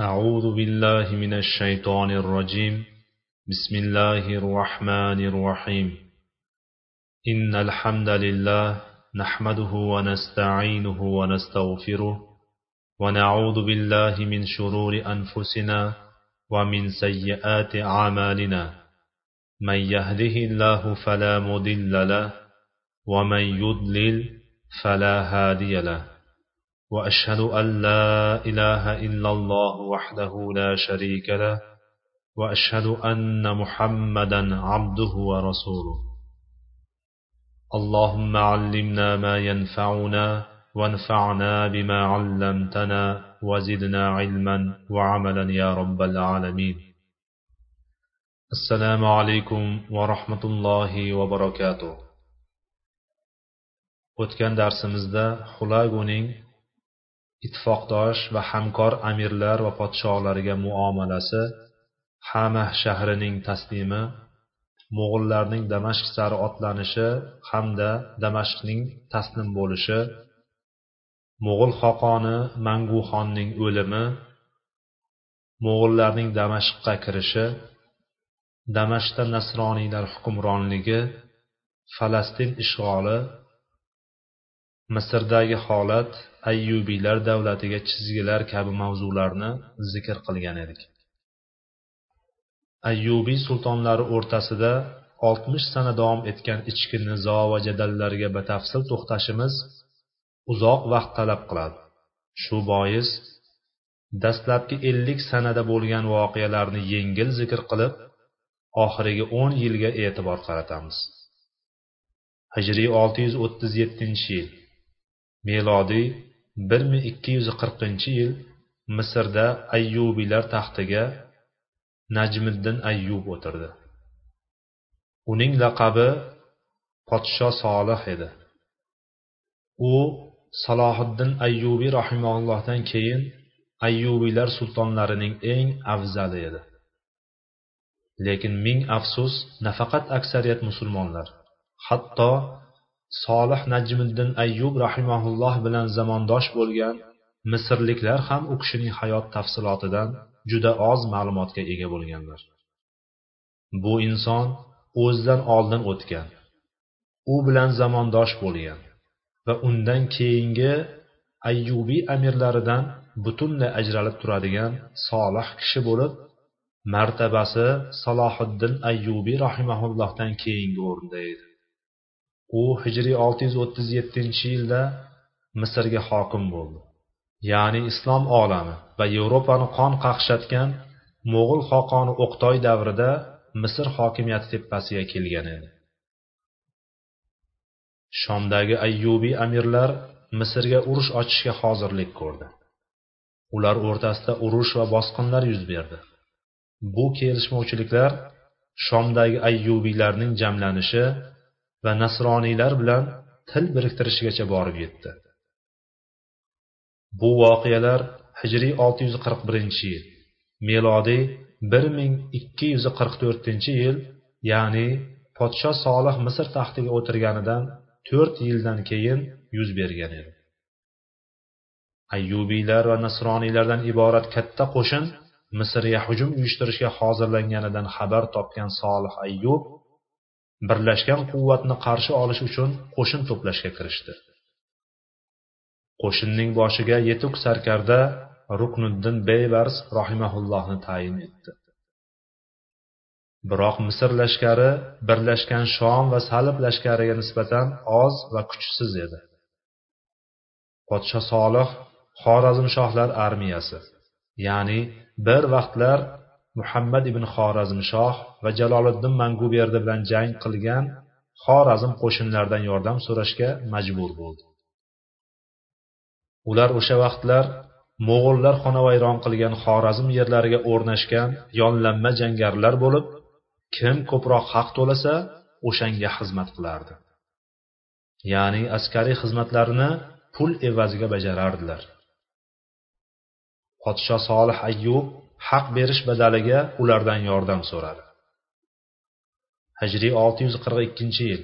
أعوذ بالله من الشيطان الرجيم. بسم الله الرحمن الرحيم. إن الحمد لله نحمده ونستعينه ونستغفره ونعوذ بالله من شرور أنفسنا ومن سيئات أعمالنا. من يهده الله فلا مضل له ومن يضلل فلا هادي له. وأشهد أن لا إله إلا الله وحده لا شريك له وأشهد أن محمدا عبده ورسوله. اللهم علمنا ما ينفعنا وانفعنا بما علمتنا وزدنا علما وعملا يا رب العالمين. السلام عليكم ورحمة الله وبركاته. o'tgan darsimizda xulaguning ittifoqdosh va hamkor amirlar va podshohlariga muomalasi hamah shahrining taslimi mo'g'illarning damashq sari otlanishi hamda damashqning taslim bo'lishi mo'g'ul xoqoni manguxonning o'limi mo'g'illarning damashqqa kirishi damashqda nasroniylar hukmronligi falastin ishg'oli misrdagi holat ayyubiylar davlatiga chizgilar kabi mavzularni zikr qilgan edik. Ayyubiy sultonlari o'rtasida oltmish sana davom etgan ichki nizo va jadallarga batafsil to'xtashimiz uzoq vaqt talab qiladi. Shu bois dastlabki ellik sanada bo'lgan voqealarni yengil zikr qilib oxirgi o'n yilga e'tibor qaratamiz. Hijriy olti yuz o'ttiz yettinchi yil. Melodiy bir ming ikki yuz qirqinchi yil misrda ayyubiylar taxtiga najmiddin ayyub o'tirdi. Uning laqabi podsho solih edi. U salohiddin ayyubiy rahimallohdan keyin ayyubiylar sultonlarining eng afzali edi. Lekin ming afsus nafaqat aksariyat musulmonlar hatto solih najmiddin ayyub rahimaulloh bilan zamondosh bo'lgan misrliklar ham u kishining hayot tafsilotidan juda oz ma'lumotga ega bo'lganlar. Bu inson o'zidan oldin o'tgan u bilan zamondosh bo'lgan va undan keyingi ayyubiy amirlaridan butunlay ajralib turadigan solih kishi bo'lib martabasi salohiddin ayyubiy rahimaullohdan keyingi o'rinda edi. U hijriy olti yuz o'ttiz yettinchi yilda misrga hokim bo'ldi. Ya'ni islom olami va yevropani qon qaqshatgan mo'g'ul xoqoni o'qtoy davrida misr hokimiyati tepasiga kelgan edi. Shomdagi ayyubiy amirlar misrga urush ochishga hozirlik ko'rdi. Ular o'rtasida urush va bosqinlar yuz berdi. Bu kelishmovchiliklar shomdagi ayyubiylarning jamlanishi va nasroniylar bilan til biriktirishigacha borib yetdi. Bu voqealar hijriy olti yuz qirq birinchi yil melodiy bir ming ikki yuz qirq to'rtinchi yil ya'ni podsho solih misr taxtiga o'tirganidan to'rt yildan keyin yuz bergan edi. Ayyubiylar va nasroniylardan iborat katta qo'shin misrga hujum uyushtirishga hozirlanganidan xabar topgan solih ayyub birlashgan quvvatni qarshi olish uchun qo'shin to'plashga kirishdi. Qo'shinning boshiga yetuk sarkarda ruknuddin beybars rohimaullohni tayin etdi. Biroq misr lashkari birlashgan shom va salib lashkariga nisbatan oz va kuchsiz edi. Podsho solih xorazmshohlar armiyasi ya'ni bir vaqtlar muhammad ibn xorazmshoh va jaloliddin manguberdi bilan jang qilgan xorazm qo'shinlaridan yordam so'rashga majbur bo'ldi. Ular o'sha vaqtlar mo'g'ullar xonavayron qilgan xorazm yerlariga o'rnashgan yonlanma jangarilar bo'lib kim ko'proq haq to'lasa o'shanga xizmat qilardi. Ya'ni askariy xizmatlarini pul evaziga bajarardilar. Podsho solih ayyub haq berish badaliga ulardan yordam so'radi. Hijriy olti yuz qirq ikkinchi yil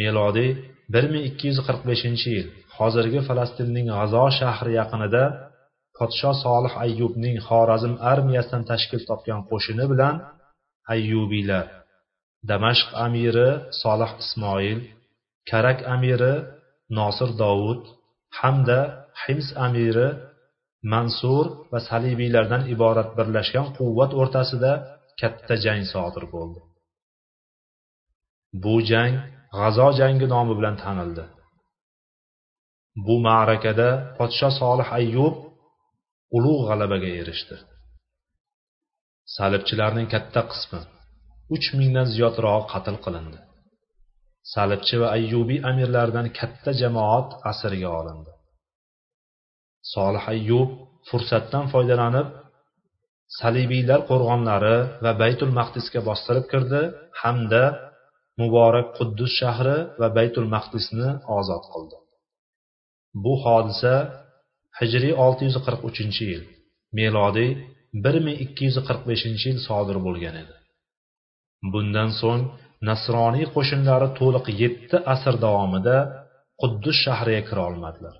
melodiy bir ming ikki yuz qirq beshinchi yil hozirgi falastinning g'azo shahri yaqinida podsho solih ayyubning xorazm armiyasidan tashkil topgan qo'shini bilan ayyubiylar damashq amiri solih ismoil karak amiri nosir dovud hamda hims amiri mansur va salibiylardan iborat birlashgan quvvat o'rtasida katta jang sodir bo'ldi. Bu jang g'azo jangi nomi bilan tanildi. Bu ma'rakada podsho solih ayyub ulug' g'alabaga erishdi. Salibchilarning katta qismi uch mingdan ziyodrog'i qatl qilindi. Salibchi va ayyubiy amirlaridan katta jamoat asirga olindi. Solih ayyub fursatdan foydalanib salibiylar qo'rg'onlari va baytul maqdisga bostirib kirdi hamda muborak quddus shahri va baytul maqdisni ozod qildi. Bu hodisa hijriy 643 yil melodiy 1245 yil sodir bo'lgan edi. Bundan so'ng nasroniy qo'shinlari to'liq 7 asr davomida quddus shahriga kira olmadilar.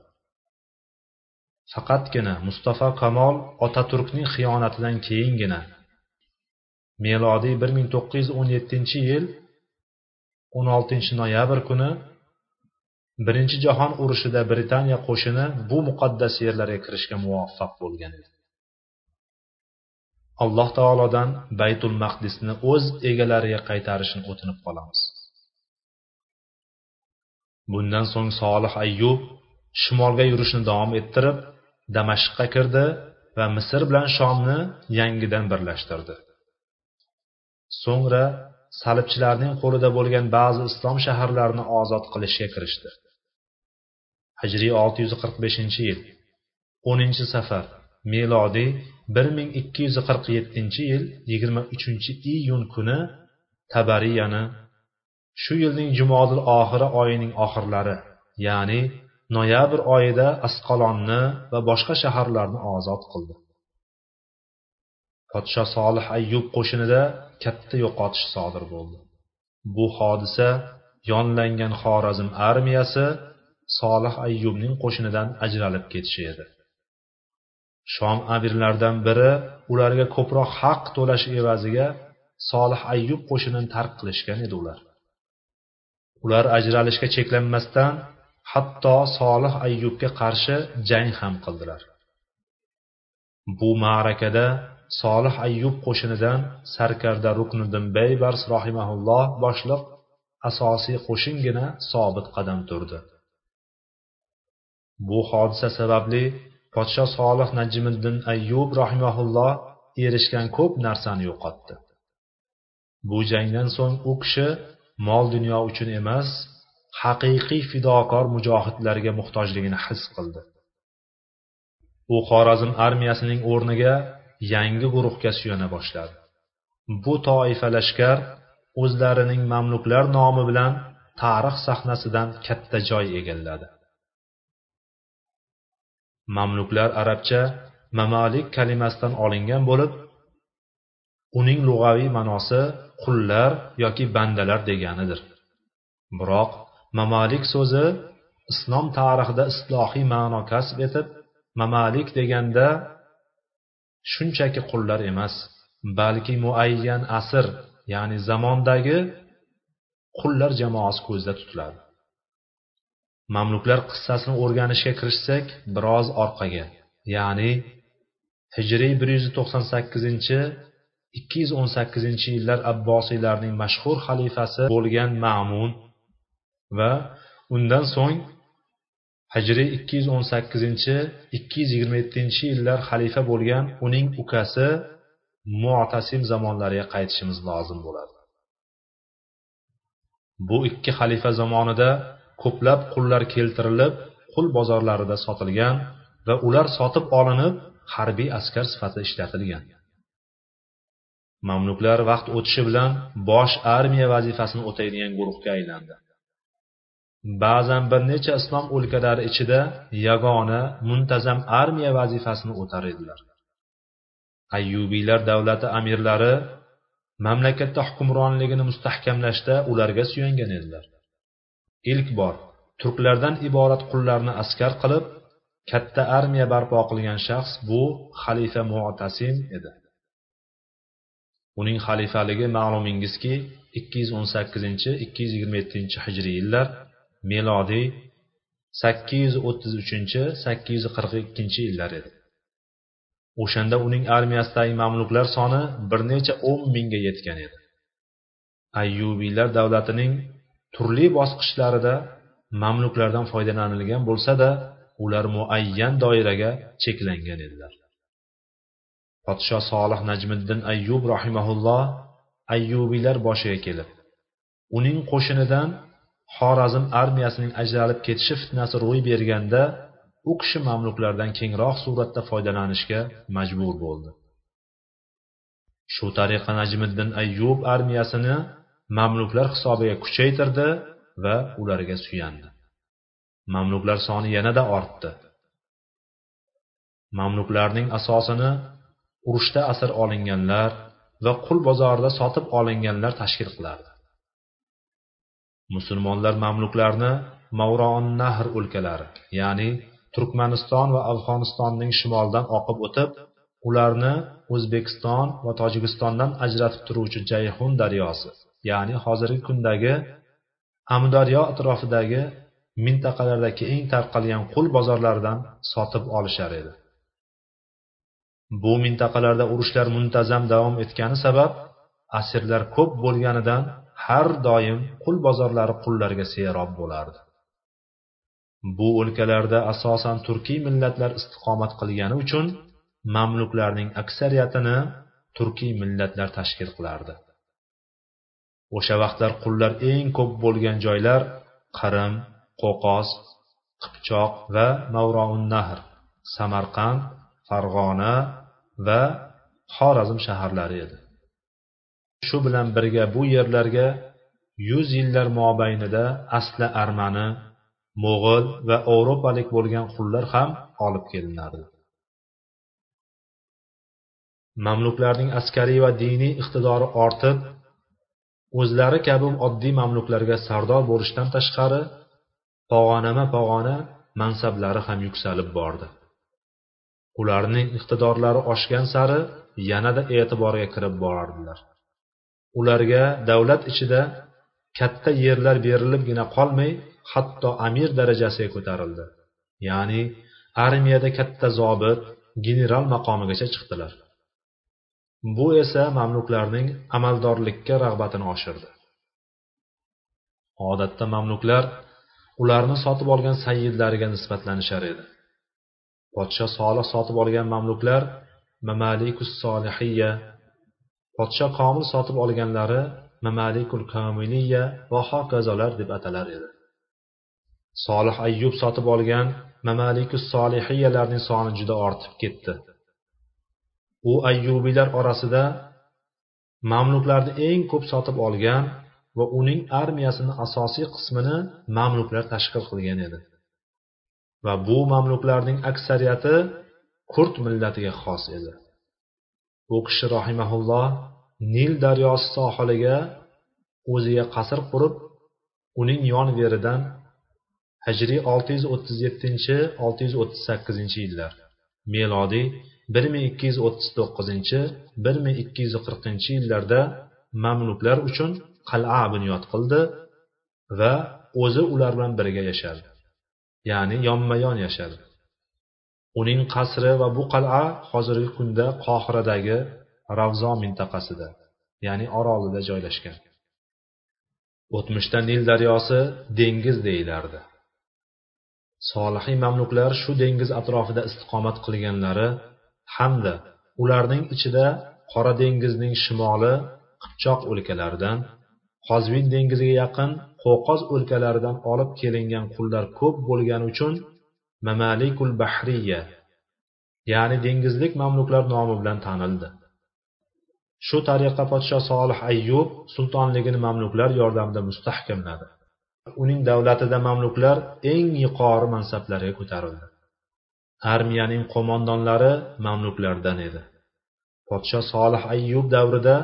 Faqatgina mustafa kamol otaturkning xiyonatidan keyingina melodiy 1917 yil 16 noyabr kuni birinchi jahon urushida britaniya qo'shini bu muqaddas yerlarga kirishga muvaffaq bo'lgan edi. Alloh taolodan baytul maqdisni o'z egalariga qaytarishni o'tinib qolamiz. Bundan so'ng solih ayyub shimolga yurishni davom ettirib damashqqa kirdi va misr bilan shomni yangidan birlashtirdi. So'ngra salibchilarning qo'lida bo'lgan ba'zi islom shaharlarini ozod qilishga kirishdi. Hijriy 645 yil 10 safar melodiy 1247 yil 23 iyun kuni tabariyani shu yilning jumodil oxiri oyining oxirlari ya'ni noyabr oyida asqalonni va boshqa shaharlarni ozod qildi. Podsho solih ayyub qo'shinida katta yo'qotish sodir bo'ldi. Bu hodisa yonlangan xorazm armiyasi solih ayyubning qo'shinidan ajralib ketishi edi. Shom amirlaridan biri ularga ko'proq haq to'lash evaziga solih ayyub qo'shinini tark qilishgan edi ular. Ular ajralishga cheklanmasdan hatto solih ayyubga qarshi jang ham qildilar. Bu ma'rakada solih ayyub qo'shinidan sarkarda rukniddin baybars rohimaulloh boshliq asosiy qo'shingina sobit qadam turdi. Bu hodisa sababli podsho solih najmiddin ayyub rahimaulloh erishgan ko'p narsani yo'qotdi. Bu jangdan so'ng u kishi mol dunyo uchun emas haqiqiy fidokor mujohidlarga muhtojligini his qildi. U xorazm armiyasining o'rniga yangi guruhga suyana boshladi. Bu toifa lashkar o'zlarining mamluklar nomi bilan tarix sahnasidan katta joy egalladi. Mamluklar arabcha mamalik kalimasidan olingan bo'lib uning lug'aviy ma'nosi qullar yoki bandalar deganidir. Biroq mamalik so'zi islom tarixida islohiy ma'no kasb etib mamalik deganda shunchaki qullar emas balki muayyan asr ya'ni zamondagi qullar jamoasi ko'zda tutiladi. Mamluklar qissasini o'rganishga kirishsak biroz orqaga ya'ni hijriy bir yuz to'qson sakkizinchi ikki yuz o'n sakkizinchi yillar abbosiylarning mashhur xalifasi bo'lgan ma'mun va undan so'ng hijriy ikki yuz o'n sakkizinchi ikki yuz yigirma yettinchi yillar xalifa bo'lgan uning ukasi mu'tasim zamonlariga qaytishimiz lozim bo'ladi bu ikki xalifa zamonida ko'plab qullar keltirilib qul bozorlarida sotilgan va ular sotib olinib harbiy askar sifatida ishlatilgan. Mamluklar vaqt o'tishi bilan bosh armiya vazifasini o'taydigan guruhga aylandi. Ba'zan bir necha islom o'lkalari ichida yagona muntazam armiya vazifasini o'tar edilar. Ayyubiylar davlati amirlari mamlakatda hukmronligini mustahkamlashda ularga suyangan edilar. Ilk bor turklardan iborat qullarni askar qilib katta armiya barpo qilgan shaxs bu xalifa mu'tasim edi. Uning xalifaligi ma'lumingizki ikki yuz o'n sakkizinchi ikki yuz yigirma yettinchi hijriy yillar melodiy sakkiz yuz o'ttiz uchinchi sakkiz yuz qirq ikkinchi yillar edi o'shanda uning armiyasidagi mamluklar soni bir necha o'n mingga yetgan edi ayyubiylar davlatining turli bosqichlarida mamluklardan foydalanilgan bo'lsa-da, ular muayyan doiraga cheklangan edilar. Podsho Solih Najmiddin Ayyub rahimahulloh Ayyubiylar boshiga kelib, uning qo'shinidan Xorazm armiyasining ajralib ketishi fitnasi ro'y berganda, u kishi mamluklardan kengroq suratda foydalanishga majbur bo'ldi. Shu tariqa Najmiddin Ayyub armiyasini mamluklar hisobiga kuchaytirdi va ularga suyandi. Mamluklar soni yanada ortdi. Mamluklarning asosini urushda asir olinganlar va qul bozorida sotib olinganlar tashkil qilardi. Musulmonlar mamluklarni Mavron nahr o'lkalari ya'ni turkmaniston va afg'onistonning shimolidan oqib o'tib ularni o'zbekiston va tojikistondan ajratib turuvchi jayhun daryosi ya'ni hozirgi kundagi amudaryo atrofidagi mintaqalardagi eng tarqalgan qul bozorlaridan sotib olishar edi. Bu mintaqalarda urushlar muntazam davom etgani sabab asirlar ko'p bo'lganidan har doim qul bozorlari qullarga serob bo'lardi. Bu o'lkalarda asosan turkiy millatlar istiqomat qilgani uchun mamluklarning aksariyatini turkiy millatlar tashkil qilardi. O'sha vaqtlar qullar eng ko'p bo'lgan joylar qirim qo'qos qipchoq va mavroun nahr samarqand farg'ona va xorazm shaharlari edi. Shu bilan birga bu yerlarga yuz yillar mobaynida asli armani mo'g'ul va ovropalik bo'lgan qullar ham olib kelinardi mamluklarning askariy va diniy iqtidori ortib o'zlari kabi oddiy mamluklarga sardor bo'lishdan tashqari pog'onama pog'ona mansablari ham yuksalib bordi. Ularning iqtidorlari oshgan sari yanada e'tiborga kirib borardilar. Ularga davlat ichida katta yerlar berilibgina qolmay hatto amir darajasiga ko'tarildi. Ya'ni armiyada katta zobit general maqomigacha chiqdilar. Bu esa mamluklarning amaldorlikka rag'batini oshirdi. Odatda mamluklar ularni sotib olgan sayyidlariga nisbatlanishar edi. Podsho solih sotib olgan mamluklar mamalikus solihiya podsho komil sotib olganlari mamalikul komiliya va hokazolar deb atalar edi. Solih ayyub sotib olgan mamalikus solihiyalarning soni juda ortib ketdi. U ayyubiylar orasida mamluklarni eng ko'p sotib olgan va uning armiyasini asosiy qismini mamluklar tashkil qilgan edi. Va bu mamluklarning aksariyati kurd millatiga xos edi. U kishi rohimaulloh nil daryosi sohiliga o'ziga qasr qurib uning yon veridan hijriy olti yuz o'ttiz yettinchi olti yuz o'ttiz sakkizinchi yillar melodiy bir ming ikki yuz o'ttiz to'qqizinchi bir ming ikki yuz qirqinchi yillarda mamluklar uchun qal'a bunyod qildi va o'zi ular bilan birga yashadi ya'ni yonma yon yashadi uning qasri va bu qal'a hozirgi kunda qohiradagi ravzo mintaqasida ya'ni orolida joylashgan. O'tmishda nil daryosi dengiz deyilardi. Solihiy mamluklar shu dengiz atrofida istiqomat qilganlari hamda ularning ichida qora dengizning shimoli qipchoq o'lkalaridan qozvin dengiziga yaqin qo'qoz o'lkalaridan olib kelingan qullar ko'p bo'lgani uchun mamalikul bahriya ya'ni dengizlik mamluklar nomi bilan tanildi. Shu tariqa podshoh solih ayyub sultonligini mamluklar yordamida mustahkamladi. Uning davlatida mamluklar eng yuqori mansablarga ko'tarildi. Armiyaning qo'mondonlari mamluklardan edi. Podshoh solih ayyub davrida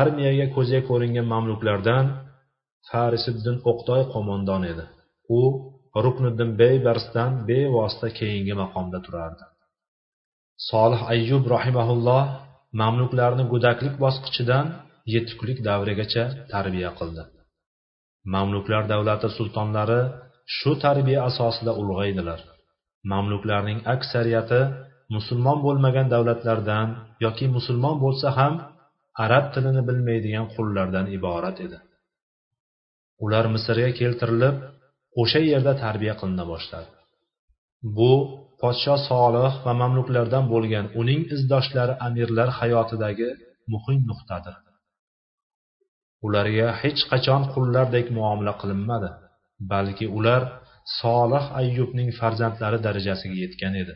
armiyaga ko'zga ko'ringan mamluklardan farisiddin o'qtoy qo'mondon edi. U rukniddin beybarsdan bevosita keyingi maqomda turardi. Solih ayyub rahimaulloh mamluklarni go'daklik bosqichidan yetuklik davrigacha tarbiya qildi. Mamluklar davlati sultonlari shu tarbiya asosida ulg'aydilar. Mamluklarning aksariyati musulmon bo'lmagan davlatlardan yoki musulmon bo'lsa ham arab tilini bilmaydigan qullardan iborat edi. Ular misrga keltirilib o'sha yerda tarbiya qilina boshladi. Bu podsho solih va mamluklardan bo'lgan uning izdoshlari amirlar hayotidagi muhim nuqtadir. Ularga hech qachon qullardek muomala qilinmadi balki ular solih ayyubning farzandlari darajasiga yetgan edi.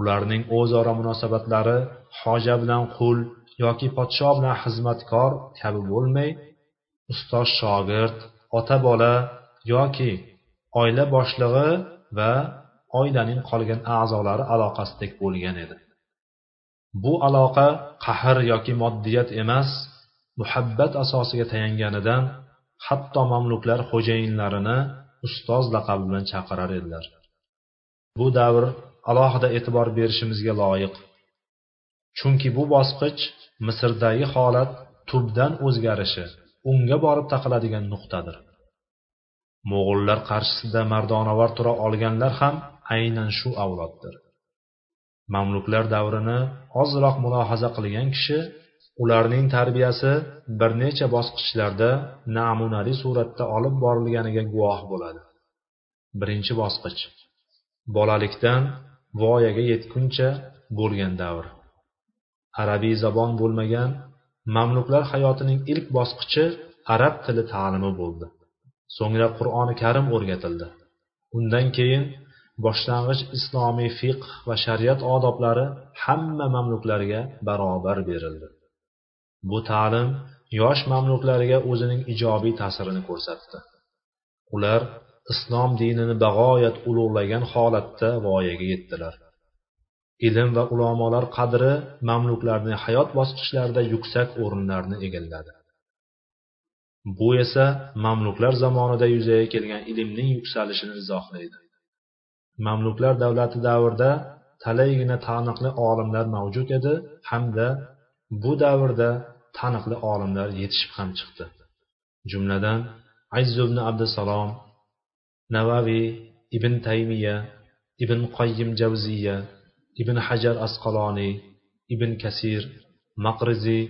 Ularning o'zaro munosabatlari hoja bilan qul yoki podsho bilan xizmatkor kabi bo'lmay ustoz shogird ota bola yoki oila boshlig'i va oilaning qolgan a'zolari aloqasidek bo'lgan edi. Bu aloqa qahr yoki moddiyat emas muhabbat asosiga tayanganidan hatto mamluklar xo'jayinlarini ustoz laqabi bilan chaqirar edilar. Bu davr alohida e'tibor berishimizga loyiq. Chunki bu bosqich misrdagi holat tubdan o'zgarishi unga borib taqaladigan nuqtadir. Mo'g'ullar qarshisida mardonavor tura olganlar ham aynan shu avloddir. Mamluklar davrini ozroq mulohaza qilgan kishi ularning tarbiyasi bir necha bosqichlarda namunali suratda olib borilganiga guvoh bo'ladi. Birinchi bosqich bolalikdan voyaga yetguncha bo'lgan davr. Arabiy zabon bo'lmagan mamluklar hayotining ilk bosqichi arab tili ta'limi bo'ldi. So'ngra qur'oni karim o'rgatildi. Undan keyin boshlang'ich islomiy fiqh va shariat odoblari hamma mamluklarga barobar berildi. Bu ta'lim yosh mamluklarga o'zining ijobiy ta'sirini ko'rsatdi. Ular islom dinini bag'oyat ulug'lagan holatda voyaga yetdilar. Ilm va ulamolar qadri mamluklarning hayot bosqichlarida yuksak o'rinlarni egalladi. Bu esa mamluklar zamonida yuzaga kelgan ilmning yuksalishini izohlaydi. Mamluklar davlati davrida talaygina taniqli olimlar mavjud edi hamda bu davrda taniqli olimlar yetishib ham chiqdi. Jumladan azz ibn abdusalom navaviy ibn taymiya ibn qoyyim javziya ibn hajar asqaloniy ibn kasir maqriziy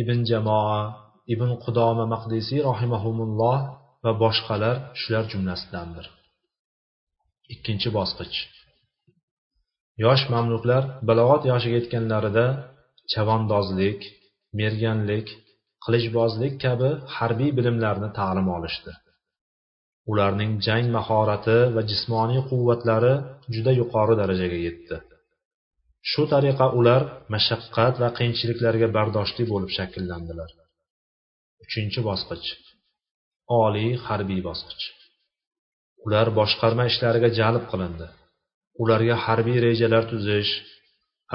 ibn jamoa ibn qudoma maqdisiy rohimahumulloh va boshqalar shular jumlasidandir. Ikkinchi bosqich. Yosh mamluklar balog'at yoshiga yetganlarida chavandozlik merganlik qilichbozlik kabi harbiy bilimlarni ta'lim olishdi. Ularning jang mahorati va jismoniy quvvatlari juda yuqori darajaga yetdi. Shu tariqa ular mashaqqat va qiyinchiliklarga bardoshli bo'lib shakllandilar. Uchinchi bosqich. Oliy harbiy bosqich. Ular boshqarma ishlariga jalb qilindi. Ularga harbiy rejalar tuzish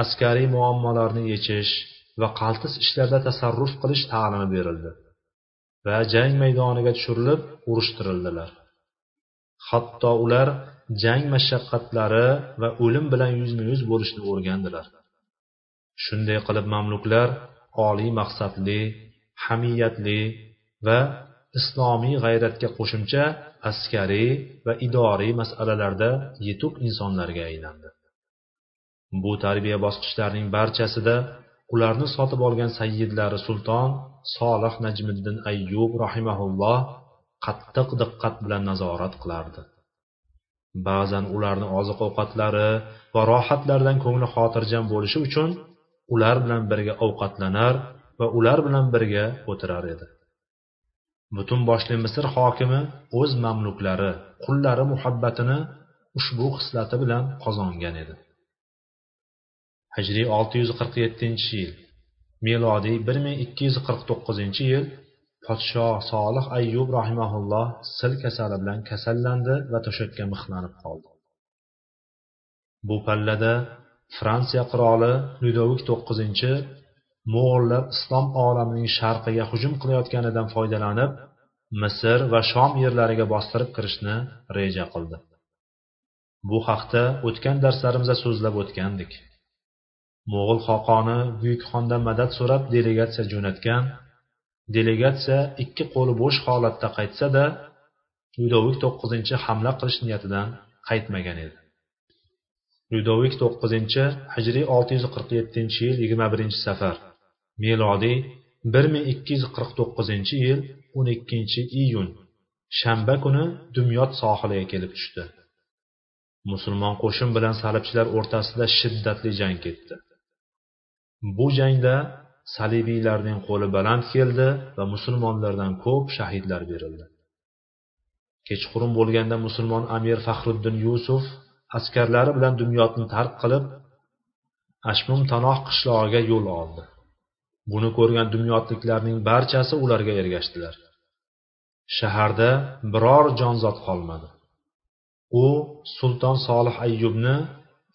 askariy muammolarni yechish va qaltis ishlarda tasarruf qilish ta'limi berildi va jang maydoniga tushirilib urushtirildilar. Hatto ular jang mashaqqatlari va o'lim bilan yuzma yuz bo'lishni o'rgandilar. Shunday qilib mamluklar oliy maqsadli hamiyatli va islomiy g'ayratga qo'shimcha askariy va idoriy masalalarda yetuk insonlarga aylandi. Bu tarbiya bosqichlarining barchasida ularni sotib olgan sayyidlari sulton solih najmiddin ayyub rahimaulloh qattiq diqqat bilan nazorat qilardi. Ba'zan ularni oziq ovqatlari va rohatlaridan ko'ngli xotirjam bo'lishi uchun ular bilan birga ovqatlanar va ular bilan birga o'tirar edi. Butun boshli misr hokimi o'z mamluklari qullari muhabbatini ushbu xislati bilan qozongan edi. Hijriy olti yuz qirq yettinchi yil milodiy bir ming ikki yuz qirq to'qqizinchi yil podsho solih ayyub rahimaulloh sil kasali bilan kasallandi va to'shakka mixlanib qoldi. Bu pallada fransiya qiroli ludovik to'qqizinchi mo'g'ullar islom olamining sharqiga hujum qilayotganidan foydalanib misr va shom yerlariga bostirib kirishni reja qildi bu haqda o'tgan darslarimizda so'zlab o'tgandik mo'g'ul xoqoni buyuk xondan madad so'rab delegatsiya jo'natgan delegatsiya ikki qo'li bo'sh holatda qaytsa-da, Ludovik to'qqizinchi hamla qilish niyatidan qaytmagan edi. Ludovik to'qqizinchi hijriy 647 yil 21 safar, milodiy 1249 yil 12 iyun shanba kuni Dumyot sohiliga kelib tushdi. Musulmon qo'shin bilan salibchilar o'rtasida shiddatli jang ketdi. Bu jangda salibiylarning qo'li baland keldi va musulmonlardan ko'p shahidlar berildi kechqurun bo'lganda musulmon amir faxruddin yusuf askarlari bilan dunyodni tark qilib ashmum tanoh qishlog'iga yo'l oldi buni ko'rgan dunyotliklarning barchasi ularga ergashdilar shaharda biror jonzot qolmadi u sulton solih ayyubni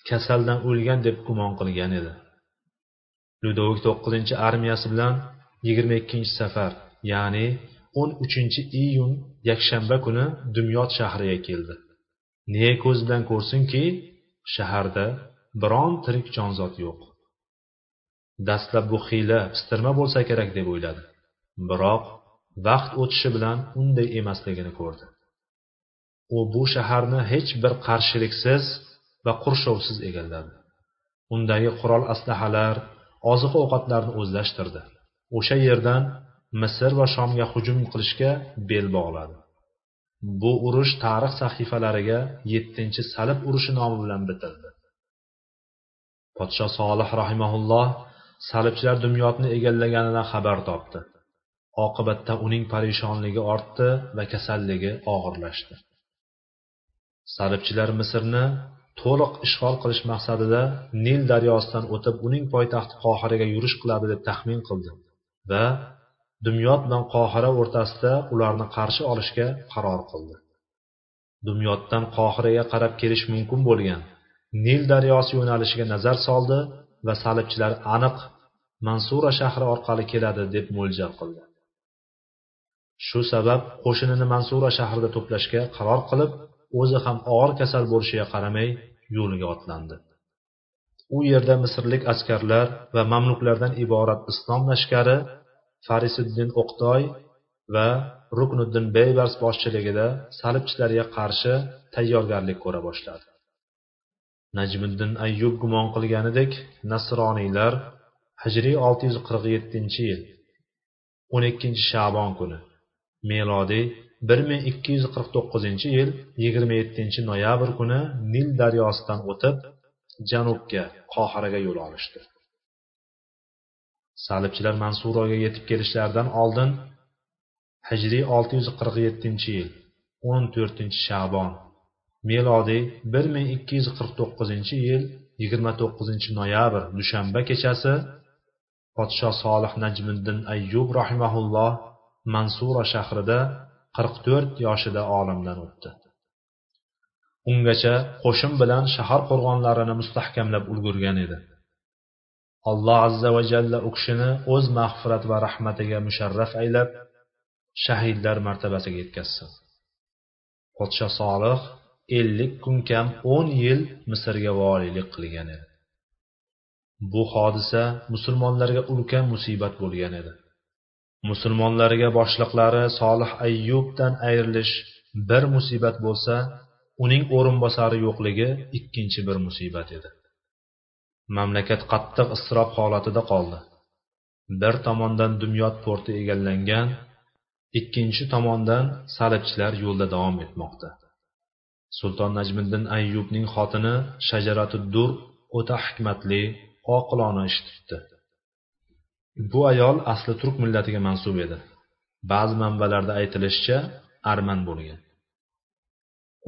kasaldan o'lgan deb gumon qilgan edi Ludovik to'qqizinchi armiyasi bilan yigirma ikkinchi safar ya'ni o'n uchinchi iyun yakshanba kuni dumyod shahriga keldi. Ne ko'z bilan ko'rsinki, shaharda biron tirik jonzot yo'q. Dastlab bu xiyla pistirma bo'lsa kerak deb o'yladi. Biroq vaqt o'tishi bilan unday emasligini ko'rdi. U bu shaharni hech bir qarshiliksiz va qurshovsiz egalladi. Undagi qurol aslahalar, oziq ovqatlarni o'zlashtirdi o'sha yerdan misr va shomga hujum qilishga bel bog'ladi bu urush tarix sahifalariga yettinchi salib urushi nomi bilan bitildi podshoh solih rahimaulloh salibchilar dumyodni egallaganidan xabar topdi. Oqibatda uning parishonligi ortdi va kasalligi og'irlashdi. Salibchilar misrni to'liq ishg'ol qilish maqsadida nil daryosidan o'tib uning poytaxti qohiraga yurish qiladi deb taxmin qildi va dumyod bilan qohira o'rtasida ularni qarshi olishga qaror qildi. Dumyoddan qohiraga qarab kelish mumkin bo'lgan nil daryosi yo'nalishiga nazar soldi va salibchilar aniq mansura shahri orqali keladi deb mo'ljal qildi. Shu sabab qo'shinini mansura shahrida to'plashga qaror qilib o'zi ham og'ir kasal bo'lishiga qaramay yo'liga otlandi. U yerda misrlik askarlar va mamluklardan iborat islom lashkari farisiddin o'qtoy va ruknuddin beybars boshchiligida salibchilarga qarshi tayyorgarlik ko'ra boshladi. Najmiddin ayyub gumon qilganidek nasroniylar hijriy 647 yil 12 shabon kuni melodiy bir ming ikki yuz qirq to'qqizinchi yil yigirma yettinchi noyabr kuni nil daryosidan o'tib janubga qohiraga yo'l olishdi. Salibchilar mansuroga yetib kelishlaridan oldin hijriy olti yuz qirq yettinchi yil o'n to'rtinchi shabon melodiy bir ming ikki yuz qirq to'qqizinchi yil yigirma to'qqizinchi noyabr dushanba kechasi podshoh solih najmiddin ayyub rahimaulloh mansura shahrida qirq to'rt yoshida olamdan o'tdi. Ungacha qo'shin bilan shahar qo'rg'onlarini mustahkamlab ulgurgan edi. Alloh azza va jalla u kishini o'z mag'firat va rahmatiga musharraf aylab shahidlar martabasiga yetkazsin. Podshoh solih ellik kun kam o'n yil misrga voliylik qilgan edi. Bu hodisa musulmonlarga ulkan musibat bo'lgan edi. Musulmonlarga boshliqlari solih ayyubdan ayrilish bir musibat bo'lsa uning o'rinbosari yo'qligi ikkinchi bir musibat edi. Mamlakat qattiq iztirob holatida qoldi. Bir tomondan dumyod porti egallangan ikkinchi tomondan salibchilar yo'lda davom etmoqda. Sulton najmiddin ayyubning xotini shajaratuddur o'ta hikmatli oqilona ish tutdi. Bu ayol asli turk millatiga mansub edi. Ba'zi manbalarda aytilishicha arman bo'lgan.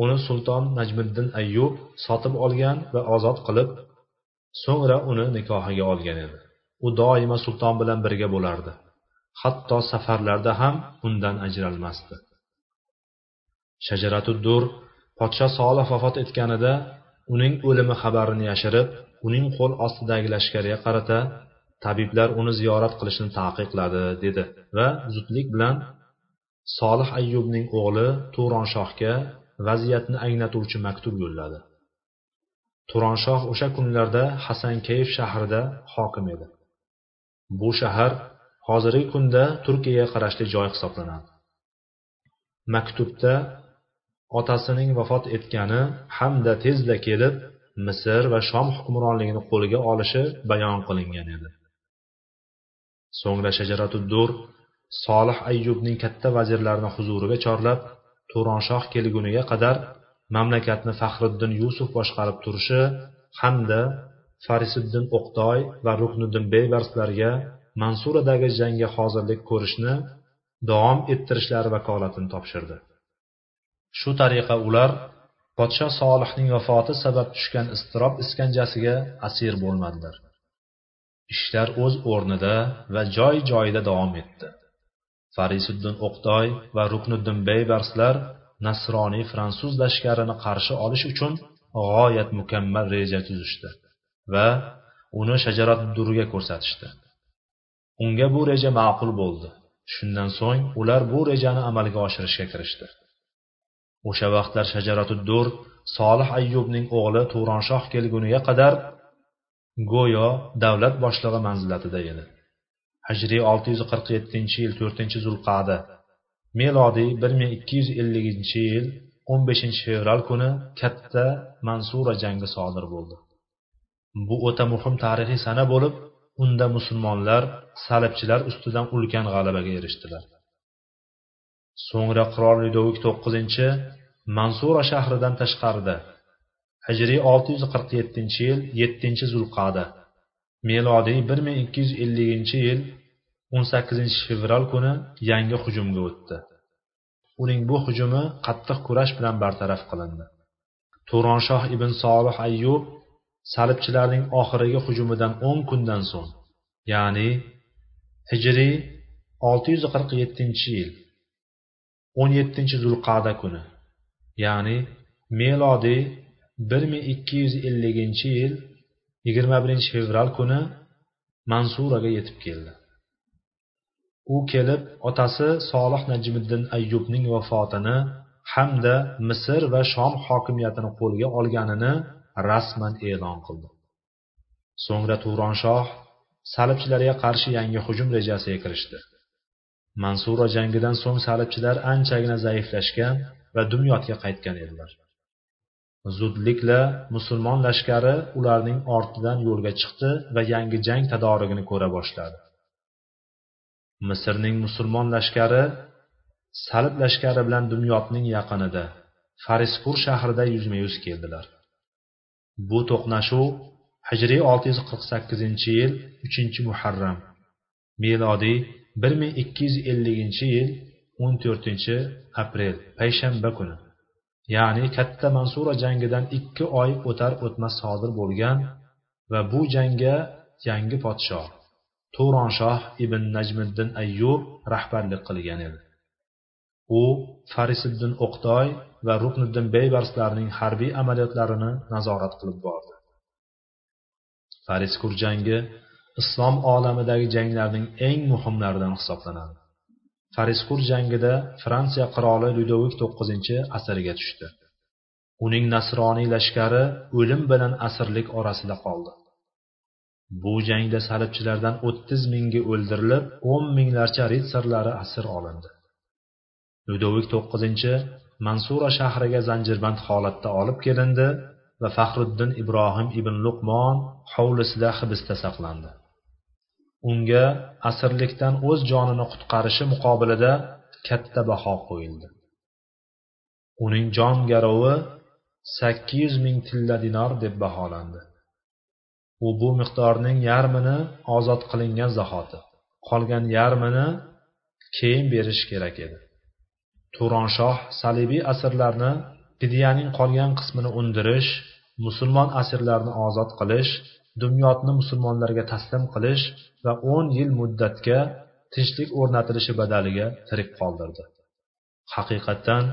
Uni sulton najmiddin ayyub sotib olgan va ozod qilib so'ngra uni nikohiga olgan edi. U doimo sulton bilan birga bo'lardi. Hatto safarlarda ham undan ajralmasdi. Shajaratuddur podsho solih vafot etganida uning o'limi xabarini yashirib uning qo'l ostidagi lashkarga qarata tabiblar uni ziyorat qilishni taqiqladi dedi va zudlik bilan solih ayyubning o'g'li turonshohga vaziyatni anglatuvchi maktub yo'lladi. Turonshoh o'sha kunlarda hasankeyf shahrida hokim edi. Bu shahar hozirgi kunda turkiyaga qarashli joy hisoblanadi. Maktubda otasining vafot etgani hamda tezda kelib misr va shom hukmronligini qo'lga olishi bayon qilingan edi. So'ngra shajaratuddur solih ayyubning katta vazirlarini huzuriga chorlab turonshoh kelguniga qadar mamlakatni faxriddin yusuf boshqarib turishi hamda farisiddin o'qtoy va rukniddin beybarslarga mansuradagi jangga hozirlik ko'rishni davom ettirishlari vakolatini topshirdi. Shu tariqa ular podshoh solihning vafoti sabab tushgan iztirob iskanjasiga asir bo'lmadilar. Ishlar o'z o'rnida va joy joyida davom etdi. Farisuddin o'qtoy va rukniddin beybarslar nasroniy fransuz lashkarini qarshi olish uchun g'oyat mukammal reja tuzishdi va uni shajarat durga ko'rsatishdi. Unga bu reja ma'qul bo'ldi. Shundan so'ng ular bu rejani amalga oshirishga kirishdi. O'sha vaqtlar shajaratuddur solih ayyubning o'g'li turonshoh kelguniga qadar go'yo davlat boshlig'i manzilatida edi. Hijriy olti yuz qirq yettinchi yil to'rtinchi zulqada melodiy bir ming ikki yuz elliginchi yil o'n beshinchi fevral kuni katta mansura jangi sodir bo'ldi. Bu o'ta muhim tarixiy sana bo'lib unda musulmonlar salibchilar ustidan ulkan g'alabaga erishdilar. So'ngra qirol lyudovik to'qqizinchi mansura shahridan tashqarida hijriy olti yuz qirq yettinchi yil yettinchi zulqada melodiy bir ming ikki yuz elliginchi yil o'n sakkizinchi fevral kuni yangi hujumga o'tdi. Uning bu hujumi qattiq kurash bilan bartaraf qilindi. Turonshoh ibn solih ayyub salibchilarning oxirgi hujumidan o'n kundan so'ng ya'ni hijriy olti yuz qirq yettinchi yil o'n yettinchi zulqada kuni ya'ni melodiy bir ming ikki yuz elliginchi yil yigirma birinchi fevral kuni mansuraga yetib keldi. U kelib otasi solih najmiddin ayyubning vafotini hamda misr va shom hokimiyatini qo'lga olganini rasman e'lon qildi. So'ngra turonshoh salibchilarga qarshi yangi hujum rejasiga kirishdi. Mansura jangidan so'ng salibchilar anchagina zaiflashgan va dumyotga qaytgan edilar. Zudlikla musulmon lashkari ularning ortidan yo'lga chiqdi va yangi jang tadorigini ko'ra boshladi. Misrning musulmon lashkari salib lashkari bilan dumyotning yaqinida farispur shahrida yuzma yuz keldilar. Bu to'qnashuv hijriy olti yuz qirq sakkizinchi yil uchinchi muharram milodiy bir ming ikki yuz elliginchi yil o'n to'rtinchi aprel payshanba kuni. Ya'ni katta mansura jangidan ikki oy o'tar o'tmas sodir bo'lgan va bu jangga yangi podshoh turonshoh ibn najmiddin ayyub rahbarlik qilgan edi. U farisiddin o'qtoy va rukniddin beybarslarning harbiy amaliyotlarini nazorat qilib bordi. Fariskur jangi islom olamidagi janglarning eng muhimlaridan hisoblanadi. Fariskur jangida fransiya qiroli ludovik to'qqizinchi asirga tushdi. Uning nasroniy lashkari o'lim bilan asirlik orasida qoldi. Bu jangda salibchilardan o'ttiz mingi o'ldirilib o'n minglarcha ritsarlari asir olindi. Ludovik to'qqizinchi mansura shahriga zanjirband holatda olib kelindi va faxriddin ibrohim ibn luqmon hovlisida hibsda saqlandi. Unga asirlikdan o'z jonini qutqarishi muqobilida katta baho qo'yildi. Uning jon garovi sakkiz yuz ming tilla dinor deb baholandi. U bu miqdorning yarmini ozod qilingan zahoti. Qolgan yarmini keyin berish kerak edi. Turonshoh salibiy asirlarni fidyaning qolgan qismini undirish musulmon asirlarni ozod qilish dumyotni musulmonlarga taslim qilish va o'n yil muddatga tinchlik o'rnatilishi badaliga tirik qoldirdi. Haqiqatdan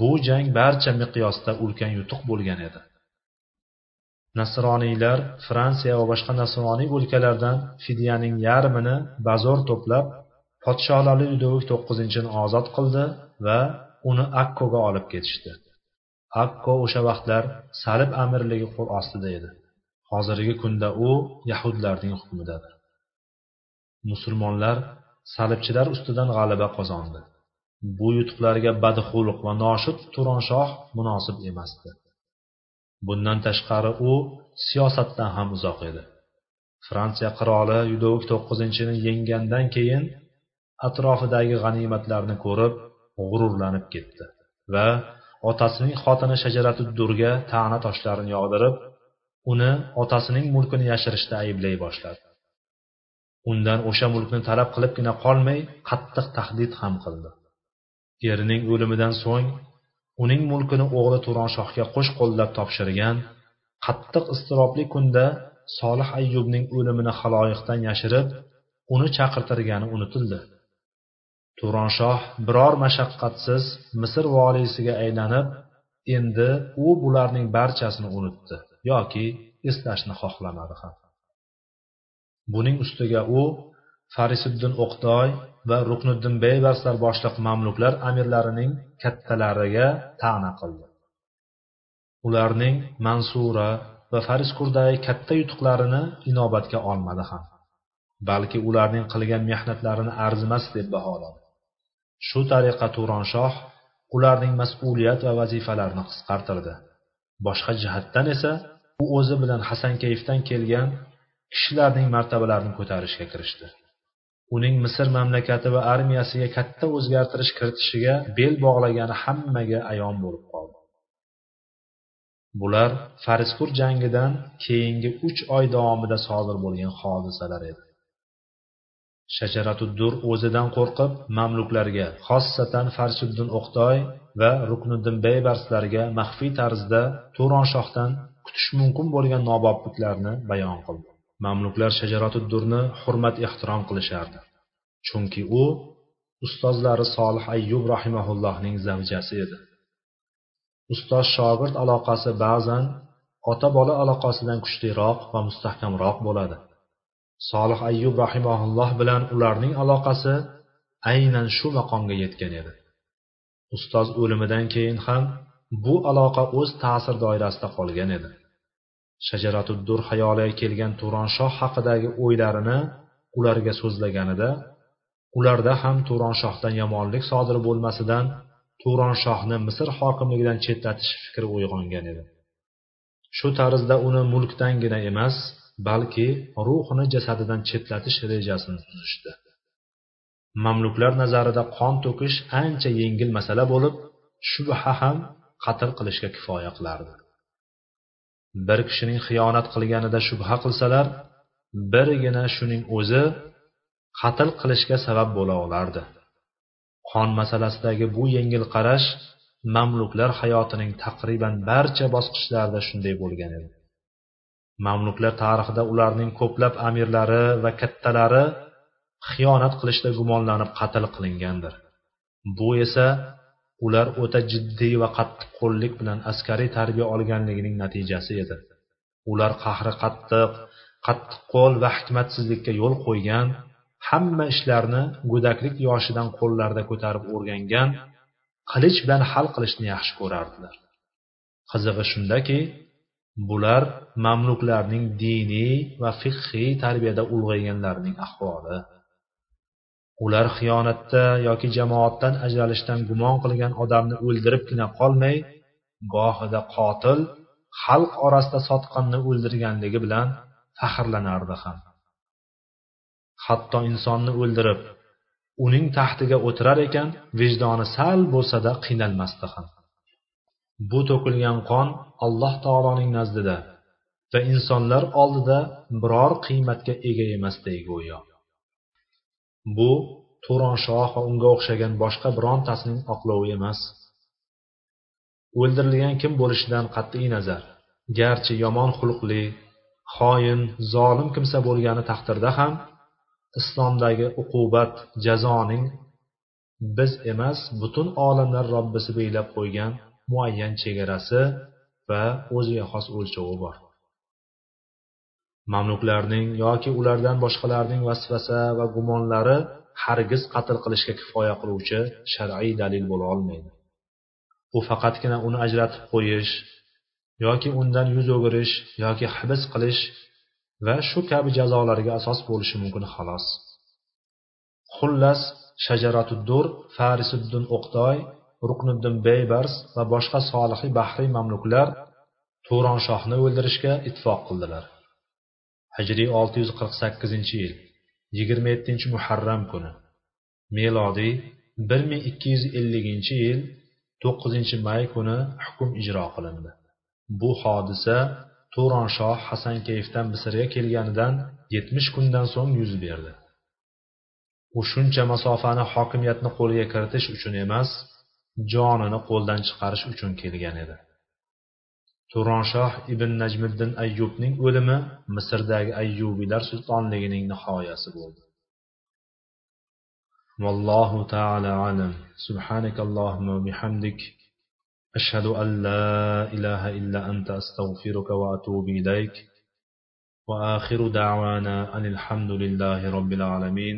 bu jang barcha miqyosda ulkan yutuq bo'lgan edi. Nasroniylar fransiya va boshqa nasroniy o'lkalardan fidyaning yarmini bazo'r to'plab podsholali ludovik to'qqizinchini ozod qildi va uni akkoga olib ketishdi. Akko o'sha vaqtlar salib amirligi qo'l ostida edi. Hozirgi kunda u yahudlarning hukmidadir. Musulmonlar salibchilar ustidan g'alaba qozondi. Bu yutuqlarga badxulq va noshud turonshoh munosib emasdi. Bundan tashqari u siyosatdan ham uzoq edi. Fransiya qiroli yudovik to'qqizinchini yenggandan keyin atrofidagi g'animatlarni ko'rib g'ururlanib ketdi va otasining xotini shajaratu durga ta'na toshlarini yog'dirib uni otasining mulkini yashirishda ayblay boshladi. Undan o'sha mulkni talab qilibgina qolmay qattiq tahdid ham qildi. Erining o'limidan so'ng uning mulkini o'g'li turonshohga qo'sh qo'llab topshirgan qattiq iztirobli kunda solih ayyubning o'limini haloyiqdan yashirib uni chaqirtirgani unutildi. Turonshoh biror mashaqqatsiz misr voliysiga aylanib endi u bularning barchasini unutdi. Yoki eslashni xohlamadi ham. Buning ustiga u farisiddin o'qdoy va rukniddin beybarslar boshliq mamluklar amirlarining kattalariga ta'na qildi. Ularning mansura va fariskurdagi katta yutuqlarini inobatga olmadi ham balki ularning qilgan mehnatlarini arzimas deb baholadi. Shu tariqa turonshoh ularning mas'uliyat va vazifalarini qisqartirdi. Boshqa jihatdan esa u o'zi bilan hasankayfdan kelgan kishilarning martabalarini ko'tarishga kirishdi. Uning misr mamlakati va armiyasiga katta o'zgartirish kiritishiga bel bog'lagani hammaga ayon bo'lib qoldi. Bular fariskur jangidan keyingi uch oy davomida sodir bo'lgan hodisalar edi. Shajaratuddur o'zidan qo'rqib mamluklarga xossatan farsuddin o'qtoy va rukniddin baybarslarga maxfiy tarzda turonshohdan kutish mumkin bo'lgan nobobliklarni bayon qildi. Mamluklar shajaratuddurni hurmat ehtirom qilishardi. Chunki u ustozlari solih ayyub rahimaullohning zavjasi edi. Ustoz shogird aloqasi ba'zan ota bola aloqasidan kuchliroq va mustahkamroq bo'ladi. Solih ayyub rahimaulloh bilan ularning aloqasi aynan shu maqomga yetgan edi. Ustoz o'limidan keyin ham bu aloqa o'z ta'sir doirasida qolgan edi. Shajaratuddur xayoliga kelgan turonshoh haqidagi o'ylarini ularga so'zlaganida ularda ham turonshohdan yomonlik sodir bo'lmasidan turonshohni misr hokimligidan chetlatish fikri uyg'ongan edi. Shu tarzda uni mulkdangina emas balki ruhini jasadidan chetlatish rejasini tuzishdi mamluklar nazarida qon to'kish ancha yengil masala bo'lib shubha ham qatl qilishga kifoya qilardi. Bir kishining xiyonat qilganida shubha qilsalar birgina shuning o'zi qatl qilishga sabab bo'la olardi. Qon masalasidagi bu yengil qarash mamluklar hayotining taqriban barcha bosqichlarida shunday bo'lgan edi. Mamluklar tarixida ularning ko'plab amirlari va kattalari xiyonat qilishda gumonlanib qatl qilingandir. Bu esa ular o'ta jiddiy va qattiqqo'llik bilan askariy tarbiya olganligining natijasi edi. Ular qahri qattiq qattiqqo'l va hikmatsizlikka yo'l qo'ygan hamma ishlarni go'daklik yoshidan qo'llarida ko'tarib o'rgangan qilich bilan hal qilishni yaxshi ko'rardilar. Qizig'i shundaki bular mamluklarning diniy va fiqhiy tarbiyada ulg'ayganlarning ahvoli. Ular xiyonatda yoki jamoatdan ajralishdan gumon qilgan odamni o'ldiribgina qolmay gohida qotil xalq orasida sotqinni o'ldirganligi bilan faxrlanardi ham. Hatto insonni o'ldirib uning taxtiga o'tirar ekan vijdoni sal bo'lsa-da qiynalmasdi ham. Bu to'kilgan qon alloh taoloning nazdida va insonlar oldida biror qiymatga ega emasday go'yo bu turonshoh va unga o'xshagan boshqa birontasining oqlovi emas. O'ldirilgan kim bo'lishidan qat'iy nazar. Garchi yomon xulqli xoin zolim kimsa bo'lgani taqdirda ham islomdagi uqubat jazoning biz emas butun olamlar robbisi belgilab qo'ygan muayyan chegarasi va o'ziga xos o'lchovi bor. Mamluklarning yoki ulardan boshqalarning vasvasa va gumonlari hargiz qatl qilishga kifoya qiluvchi shar'iy dalil bo'la olmaydi. U faqatgina uni ajratib qo'yish yoki undan yuz o'girish yoki hibs qilish va shu kabi jazolarga asos bo'lishi mumkin xolos. Xullas shajaratuddur farisuddin o'qtoy ruqniddin beybars va boshqa solihiy bahriy mamluklar turonshohni o'ldirishga ittifoq qildilar. Hijriy olti yuz qirq sakkizinchi yil yigirma yettinchi muharram kuni melodiy bir ming ikki yuz elliginchi yil to'qqizinchi may kuni hukm ijro qilindi. Bu hodisa shoh hasankeyfdan misrga kelganidan yetmish kundan so'ng yuz berdi. U shuncha masofani hokimiyatni qo'lga kiritish uchun emas jonini qo'ldan chiqarish uchun kelgan edi turonshoh ibn najmiddin ayyubning o'limi misrdagi ayyubiylar sultonligining nihoyasi bo'ldi والله تعالى أعلم سبحانك اللهم وبحمدك أشهد أن لا إله إلا أنت أستغفرك وأتوب إليك وآخر دعوانا أن الحمد لله رب العالمين